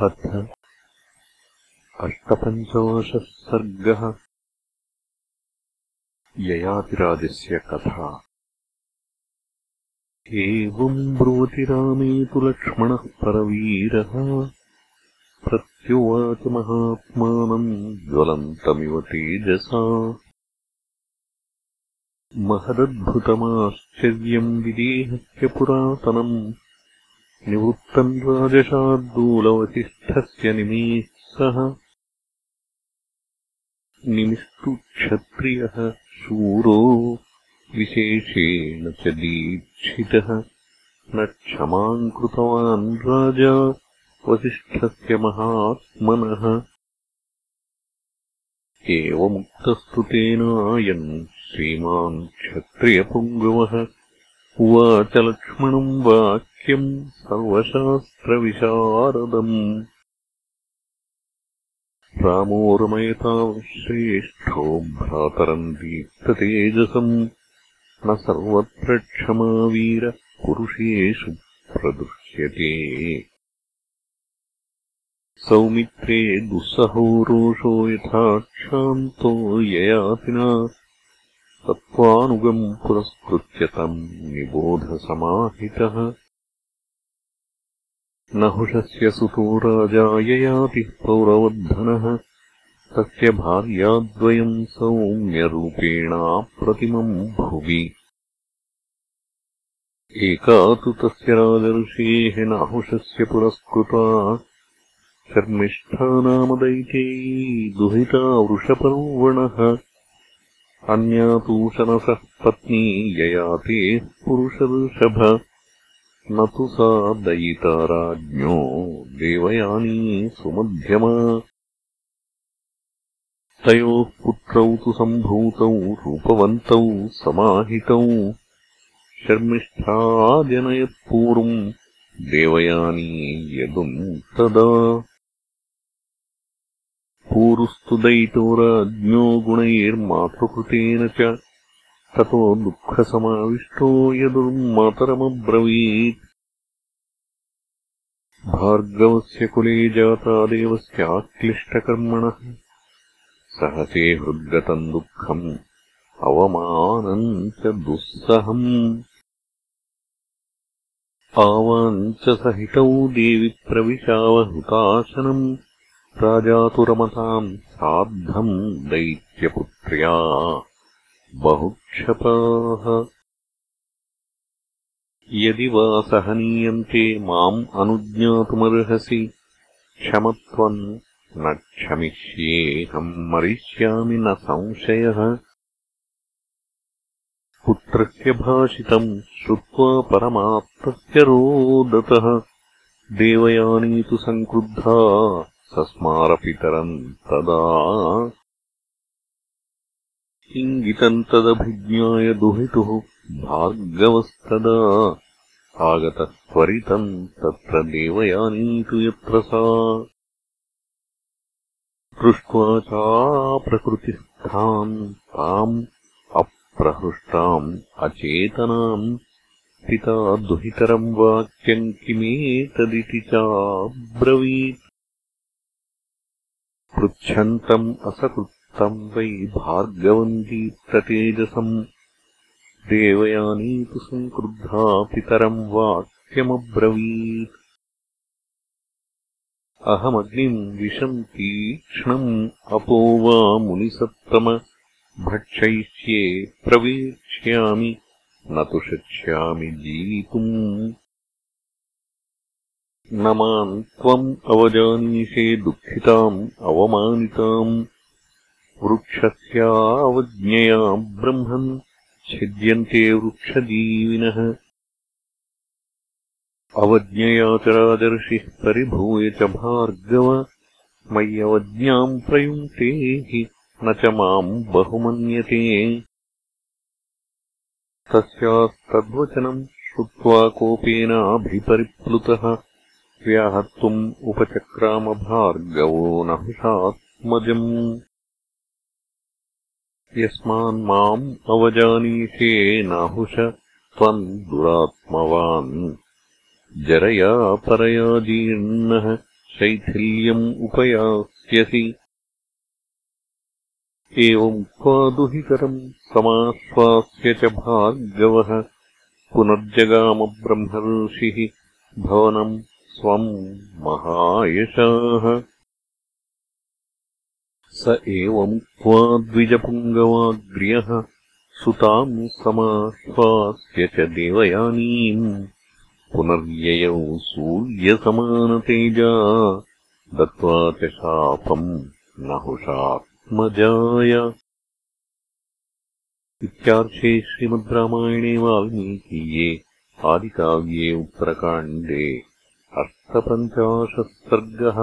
अथ अष्टपञ्चदशः सर्गः। ययातिराजस्य कथा। एवम् ब्रुवति रामे तु लक्ष्मणः परवीरः। प्रत्युवाच महात्मानम् ज्वलन्तमिव तेजसा। महदद्भुतमाश्चर्यम् विदेहस्य पुरातनम् निवृत्तम् राजशार्दूलवसिष्ठस्य निमीः सः निमिस्तु क्षत्रियः शूरो विशेषेण च दीक्षितः न क्षमाम् कृतवान् राजा वसिष्ठस्य महात्मनः। एवमुक्तस्तु तेनायम् श्रीमान् क्षत्रियपुङ्गवः उवाच लक्ष्मणम् वाक्यम् सर्वशास्त्रविशारदम्। रामो रमयताम् श्रेष्ठो भ्रातरम् दीप्ततेजसम् न सर्वत्र क्षमावीरपुरुषेषु प्रदृश्यते सौमित्रे दुःसहो रोषो यथा क्षान्तो ययातिना तत्त्वानुगम् पुरस्कृत्य तम् निबोधसमाहितः। नहुषस्य सुतो राजा ययातिः पौरवर्धनः। तस्य भार्याद्वयम् सौम्यरूपेणाप्रतिमम् भुवि। एका तु तस्य राजर्षेः नाहुषस्य पुरस्कृता। शर्मिष्ठा नामदैतेयी दुहिता वृषपर्वणः अन्या तूषणसः पत्नी ययातेः पुरुषऋषभ न तु सा दयिता राज्ञो देवयानी सुमध्यमा। तयोः पुत्रौ तु सम्भूतौ रूपवन्तौ समाहितौ। शर्मिष्ठाजनयत्पूर्वम् देवयानी यदुम् तदा पूरुस्तु दयितो राज्ञो गुणैर्मातृकृतेन च ततो दुःखसमाविष्टो यदुर्मातरमब्रवीत्। भार्गवस्य कुले जाता देवस्याक्लिष्टकर्मणः सहसे हृद्गतम् दुःखम् अवमानम् च दुःसहम्। आवाञ्च सहितौ देवि प्रविशावहुताशनम् राजातुरमताम् सार्धम् दैत्यपुत्र्या बहुक्षपाः। यदि वा सहनीयन्ते माम् अनुज्ञातुमर्हसि क्षमत्वम् न क्षमिष्येऽहम् मरिष्यामि न संशयः। पुत्रस्य भाषितम् श्रुत्वा परमात्तस्य रोदतः। देवयानी तु सङ्क्रुद्धा सस्मारपितरम् तदा इङ्गितम् तदभिज्ञाय दुहितुः भार्गवस्तदा आगतः त्वरितम् तत्र देवयानीतु यत्र सा। दृष्ट्वा चाप्रकृतिस्थाम् ताम् अप्रहृष्टाम् अचेतनाम् पिता दुहितरम् वाक्यम् किमेतदिति चाब्रवीत् पृच्छन्तम् असकृत्तम् वै भार्गवम् दीप्ततेजसम् देवयानी तु सङ्क्रुद्धा पितरम् वाक्यमब्रवीत्। अहमग्निम् विशम् तीक्ष्णम् अपो वा मुनिसत्तम। भक्षयिष्ये प्रवेक्ष्यामि। न तु शक्ष्यामि जीवितुम् न माम् त्वम् अवजानीषे दुःखिताम् अवमानिताम्। वृक्षस्यावज्ञया ब्रह्मन् छिद्यन्ते वृक्षजीविनः। अवज्ञया च राजर्षिः परिभूय च भार्गव मय्यवज्ञाम् प्रयुङ्क्ते हि न च माम् बहुमन्यते। तस्यास्तद्वचनम् श्रुत्वा कोपेनाभिपरिप्लुतः व्याहर्तुम् उपचक्रामभार्गवो नहुषात्मजम् यस्मान्माम् अवजानीषे नाहुष त्वम् दुरात्मवान्। जरया परया जीर्णः शैथिल्यम् उपयास्यसि। एवमुक्त्वा दुहितरम् समाश्वास्य च भार्गवः। पुनर्जगामब्रह्मर्षिः भवनम् स्वम् महायशाः। स एवमुक्त्वा द्विजपुङ्गवाग्र्यः सुताम् समाश्वास्य च देवयानीम् पुनर्ययौ सूर्यसमानतेजा दत्त्वा च शापम् नहुषात्मजाय। इत्यार्षे श्रीमद् रामायणे वाल्मीकीये आदिकाव्ये उत्तरकाण्डे अष्टपञ्चाशत् सर्गः